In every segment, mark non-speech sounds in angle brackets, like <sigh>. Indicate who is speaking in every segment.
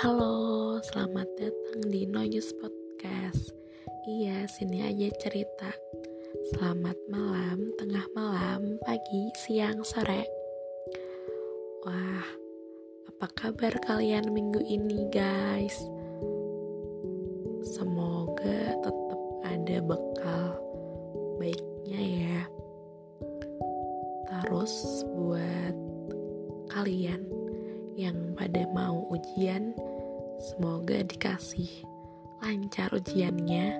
Speaker 1: Halo, selamat datang di No News Podcast. Iya, sini aja cerita. Selamat malam, tengah malam, pagi, siang, sore. Wah, apa kabar kalian minggu ini, guys? Semoga tetap ada bekal dikasih lancar ujiannya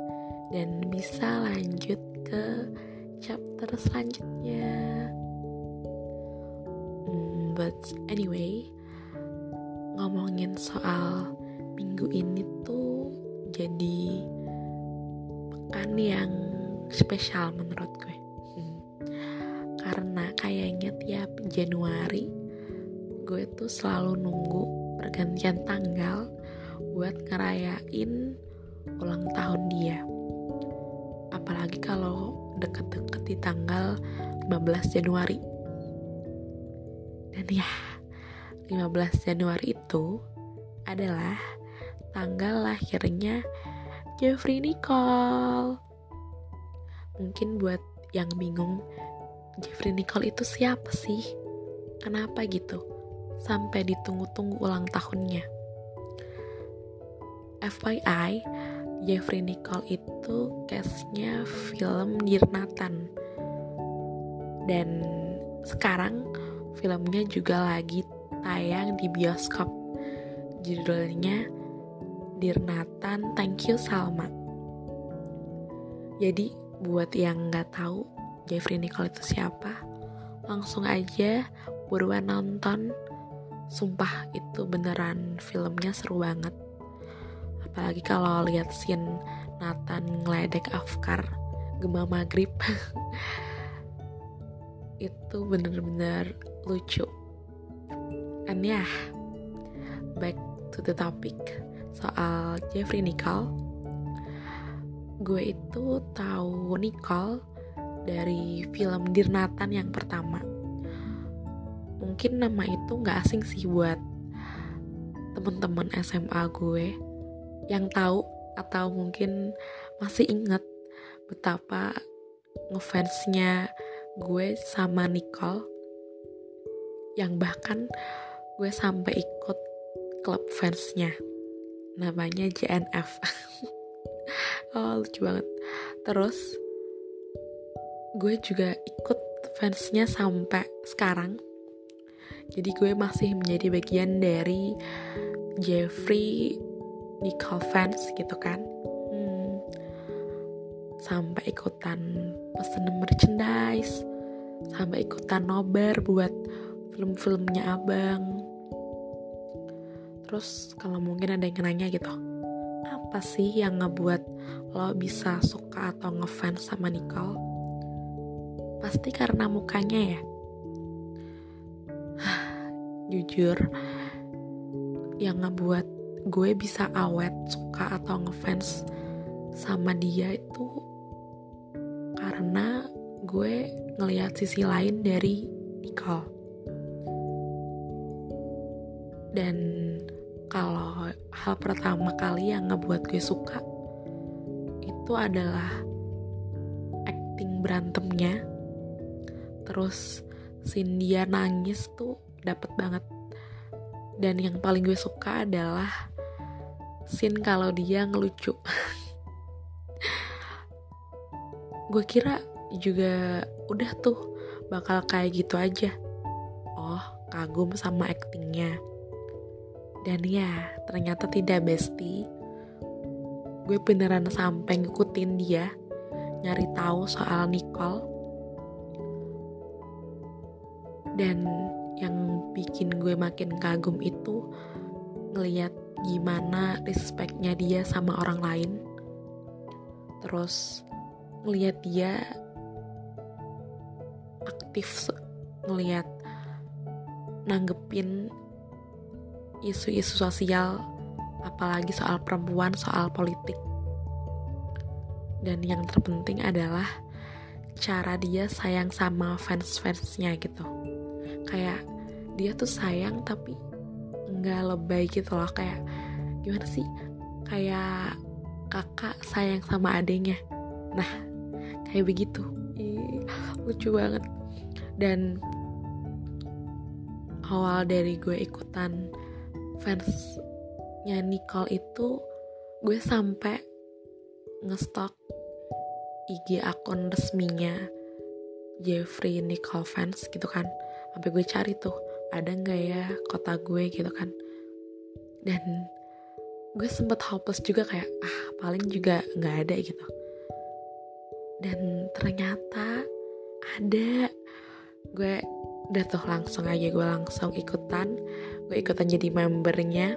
Speaker 1: dan bisa lanjut ke chapter selanjutnya. Hmm, but anyway, ngomongin soal minggu ini tuh jadi pekan yang spesial menurut gue. Hmm. Karena kayaknya tiap Januari gue tuh selalu nunggu pergantian tanggal buat ngerayain ulang tahun dia. Apalagi kalau deket-deket di tanggal 15 Januari. Dan ya 15 Januari itu adalah tanggal lahirnya Jeffrey Nicole. Mungkin buat yang bingung Jeffrey Nicole itu siapa sih? Kenapa gitu? Sampai ditunggu-tunggu ulang tahunnya. FYI, Jeffrey Nicole itu case-nya film Dear Nathan. Dan sekarang filmnya juga lagi tayang di bioskop. Judulnya Dear Nathan, Thank You Salma. Jadi buat yang nggak tahu Jeffrey Nicole itu siapa, langsung aja buruan nonton sumpah itu beneran filmnya seru banget apalagi kalau lihat scene Nathan ngeledek Afkar Gema Maghrib. <laughs> Itu bener-bener lucu. And ya yeah, back to the topic soal Jeffrey Nicole. Gue itu tahu Nicole dari film Dirnatan yang pertama. Mungkin nama itu nggak asing sih buat temen-temen SMA gue yang tahu atau mungkin masih inget betapa ngefansnya gue sama Nicole yang bahkan gue sampai ikut klub fansnya. Namanya JNF <laughs> oh lucu banget. Terus gue juga ikut fansnya sampai sekarang. Jadi gue masih menjadi bagian dari Jeffrey Nicole fans gitu kan. Hmm, sampai ikutan pesen merchandise sampai ikutan nobar buat film-filmnya abang. Terus kalau mungkin ada yang nanya gitu apa sih yang ngebuat lo bisa suka atau ngefans sama Nicole? Pasti karena mukanya ya. <sighs> Jujur yang ngebuat gue bisa awet suka atau ngefans sama dia itu karena gue ngelihat sisi lain dari Nicole. Dan kalau hal pertama kali yang ngebuat gue suka itu adalah acting berantemnya. Terus scene dia nangis tuh dapet banget. Dan yang paling gue suka adalah scene kalau dia ngelucu. Gue kira juga udah tuh bakal kayak gitu aja. Oh kagum sama aktingnya. Dan ya ternyata tidak bestie gue beneran sampai ngikutin dia nyari tahu soal Nicole. Dan yang bikin gue makin kagum itu ngeliat gimana respectnya dia sama orang lain. Terus ngeliat dia aktif ngeliat nanggepin isu-isu sosial apalagi soal perempuan soal politik. Dan yang terpenting adalah cara dia sayang sama fans-fansnya gitu. Kayak dia tuh sayang tapi nggak lebay gitu loh kayak gimana sih? Kayak kakak sayang sama adenya nah kayak begitu. Ih, lucu banget. Dan awal dari gue ikutan fansnya Nicole itu gue sampai ngestok IG akun resminya Jeffrey Nicole fans gitu kan. Sampai gue cari tuh ada nggak ya kota gue gitu kan. Dan gue sempet hopeless juga kayak ah paling juga nggak ada gitu. Dan ternyata ada. Gue udah tuh langsung aja gue langsung ikutan. Gue ikutan jadi membernya.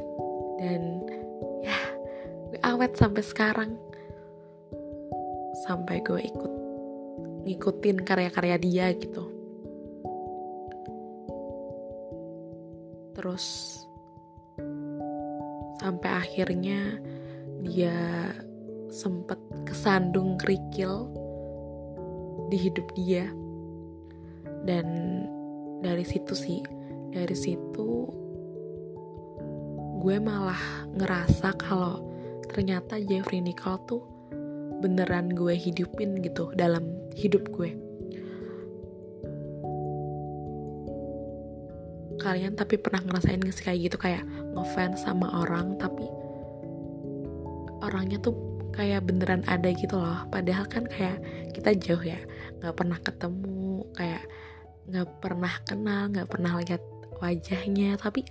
Speaker 1: Dan ya gue awet sampai sekarang. Sampai gue ikut ngikutin karya-karya dia gitu terus sampai akhirnya dia sempet kesandung kerikil di hidup dia. Dan dari situ sih dari situ gue malah ngerasa kalau ternyata Jeffrey Nicole tuh beneran gue hidupin gitu dalam hidup gue kalian tapi pernah ngerasain gak sih kayak gitu? Kayak ngefans sama orang tapi orangnya tuh kayak beneran ada gitu loh. Padahal kan kayak kita jauh ya nggak pernah ketemu kayak nggak pernah kenal nggak pernah lihat wajahnya. Tapi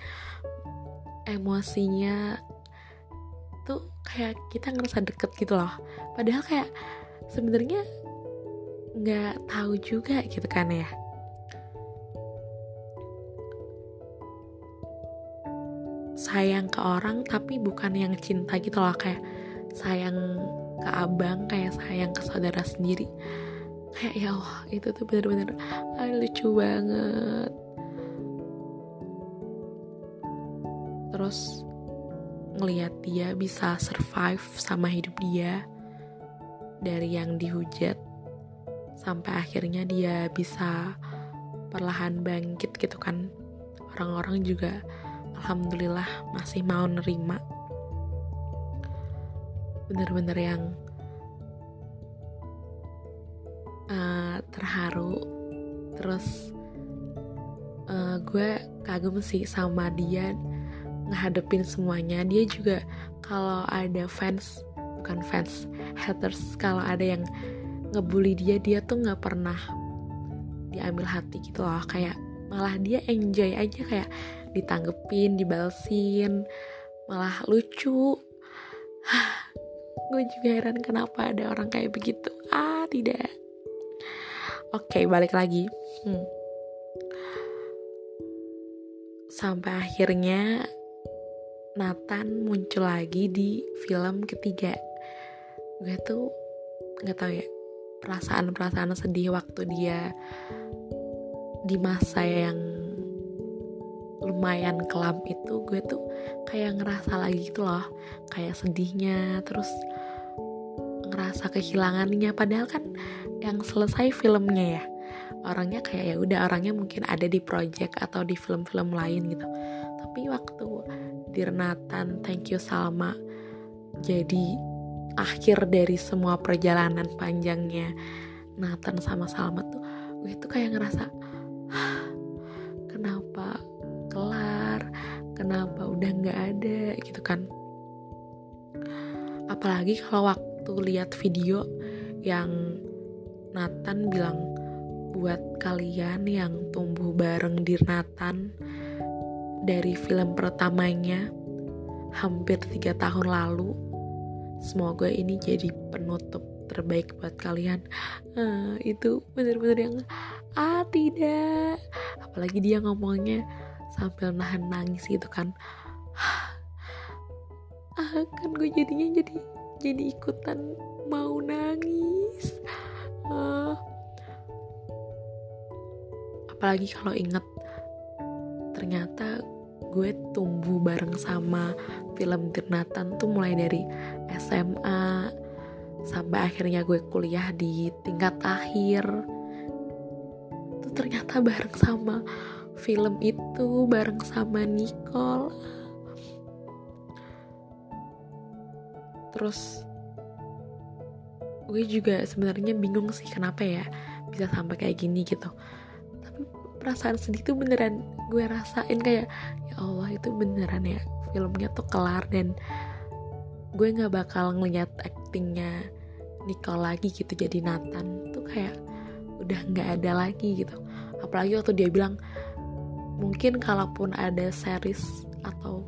Speaker 1: emosinya tuh kayak kita ngerasa deket gitu loh. Padahal kayak sebenarnya nggak tahu juga gitu kan ya sayang ke orang tapi bukan yang cinta gitu loh kayak sayang ke abang kayak sayang ke saudara sendiri. Kayak ya Allah itu tuh bener-bener ah, lucu banget. Terus ngelihat dia bisa survive sama hidup dia dari yang dihujat sampai akhirnya dia bisa perlahan bangkit gitu kan. Orang-orang juga alhamdulillah masih mau nerima. Bener-bener yang uh, terharu. Terus uh, gue kagum sih sama dia ngehadepin semuanya. Dia juga kalau ada fans bukan fans haters kalau ada yang ngebully dia dia tuh nggak pernah diambil hati gitu loh. Kayak malah dia enjoy aja kayak ditanggepin dibalesin. Malah lucu. <sighs> Gue juga heran kenapa ada orang kayak begitu. Ah tidak. Oke balik lagi. Hmm. sampai akhirnya Nathan muncul lagi di film ketiga. Gue tuh nggak tahu ya perasaan-perasaan sedih waktu dia di masa yang lumayan kelam itu gue tuh kayak ngerasa lagi gitu loh kayak sedihnya terus ngerasa kehilangannya. Padahal kan yang selesai filmnya ya orangnya kayak ya udah orangnya mungkin ada di project atau di film-film lain gitu. Tapi waktu Dirnatan Thank You Salma jadi akhir dari semua perjalanan panjangnya Nathan sama Salma tuh gue tuh kayak ngerasa kenapa udah nggak ada gitu kan. Apalagi kalau waktu lihat video yang Nathan bilang buat kalian yang tumbuh bareng di Nathan dari film pertamanya hampir tiga tahun lalu semoga ini jadi penutup terbaik buat kalian. Uh, itu bener-bener yang ah tidak. Apalagi dia ngomongnya sambil nahan nangis gitu kan. <sighs> Ah kan gue jadinya jadi jadi ikutan mau nangis. Uh, apalagi kalau inget ternyata gue tumbuh bareng sama film Dirnatan tuh mulai dari SMA sampai akhirnya gue kuliah di tingkat akhir. Tuh ternyata bareng sama film itu bareng sama Nicole. Terus gue juga sebenarnya bingung sih kenapa ya bisa sampai kayak gini gitu. Tapi perasaan sedih tuh beneran gue rasain kayak ya Allah itu beneran ya filmnya tuh kelar dan gue nggak bakal ngeliat actingnya Nicole lagi gitu jadi Nathan. Tuh kayak udah nggak ada lagi gitu. Apalagi waktu dia bilang mungkin kalaupun ada series atau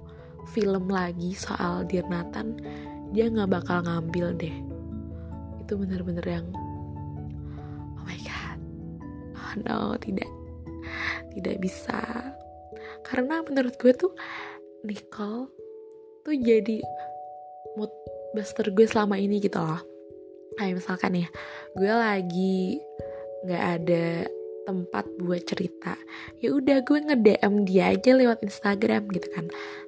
Speaker 1: film lagi soal Dear Nathan dia nggak bakal ngambil deh. Itu bener-bener yang oh my god. Oh no tidak tidak bisa. Karena menurut gue tuh Nicole tuh jadi mood buster gue selama ini gitu loh. Kayak misalkan ya gue lagi nggak ada tempat buat cerita. Ya udah gue nge DM dia aja lewat Instagram gitu kan.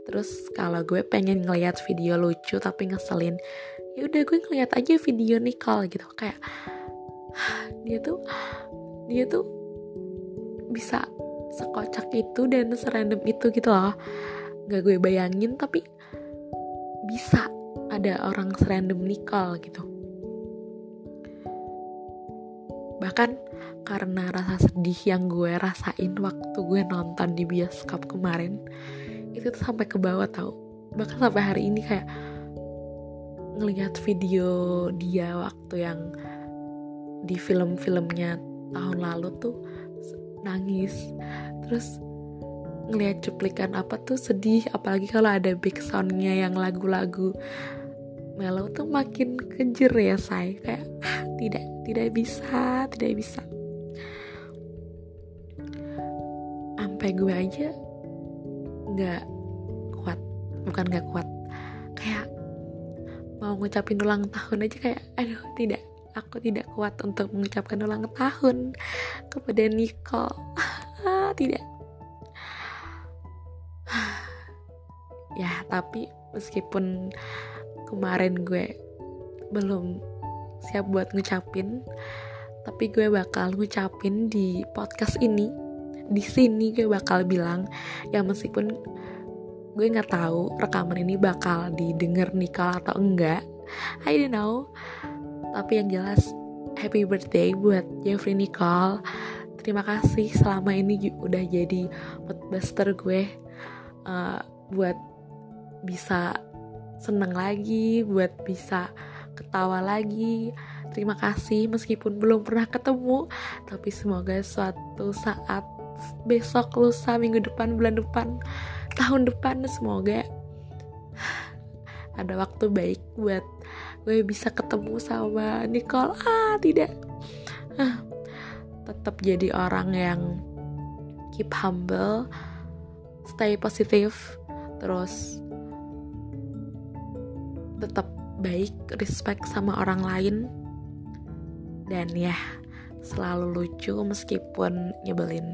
Speaker 1: Terus kalau gue pengen ngeliat video lucu tapi ngeselin ya udah gue ngeliat aja video Nicole gitu. Kayak <sighs> dia tuh dia tuh bisa sekocak itu dan serandom itu gitu loh. Gak gue bayangin tapi bisa ada orang serandom Nicole gitu. Bahkan karena rasa sedih yang gue rasain waktu gue nonton di bioskop kemarin itu tuh sampai ke bawah tau. Bahkan sampai hari ini kayak ngelihat video dia waktu yang di film-filmnya tahun lalu tuh nangis. Terus ngelihat cuplikan apa tuh sedih apalagi kalau ada big soundnya yang lagu-lagu mellow tuh makin kejer ya say kayak ah, tidak tidak bisa tidak bisa sampai gue aja nggak kuat bukan nggak kuat kayak mau ngucapin ulang tahun aja kayak aduh tidak aku tidak kuat untuk mengucapkan ulang tahun kepada Nico <laughs> tidak. <sighs> Ya tapi meskipun kemarin gue belum siap buat ngucapin tapi gue bakal ngucapin di podcast ini di sini gue bakal bilang ya meskipun gue nggak tahu rekaman ini bakal didengar Nicole atau enggak I don't know tapi yang jelas happy birthday buat Jeffrey Nicole terima kasih selama ini udah jadi moodbuster gue uh, buat bisa seneng lagi, buat bisa ketawa lagi. Terima kasih meskipun belum pernah ketemu, tapi semoga suatu saat besok, lusa, minggu depan, bulan depan, tahun depan semoga ada waktu baik buat gue bisa ketemu sama Nicole. Ah, tidak. Tetap jadi orang yang keep humble, stay positif, terus tetap baik, respect sama orang lain, dan ya selalu lucu meskipun nyebelin.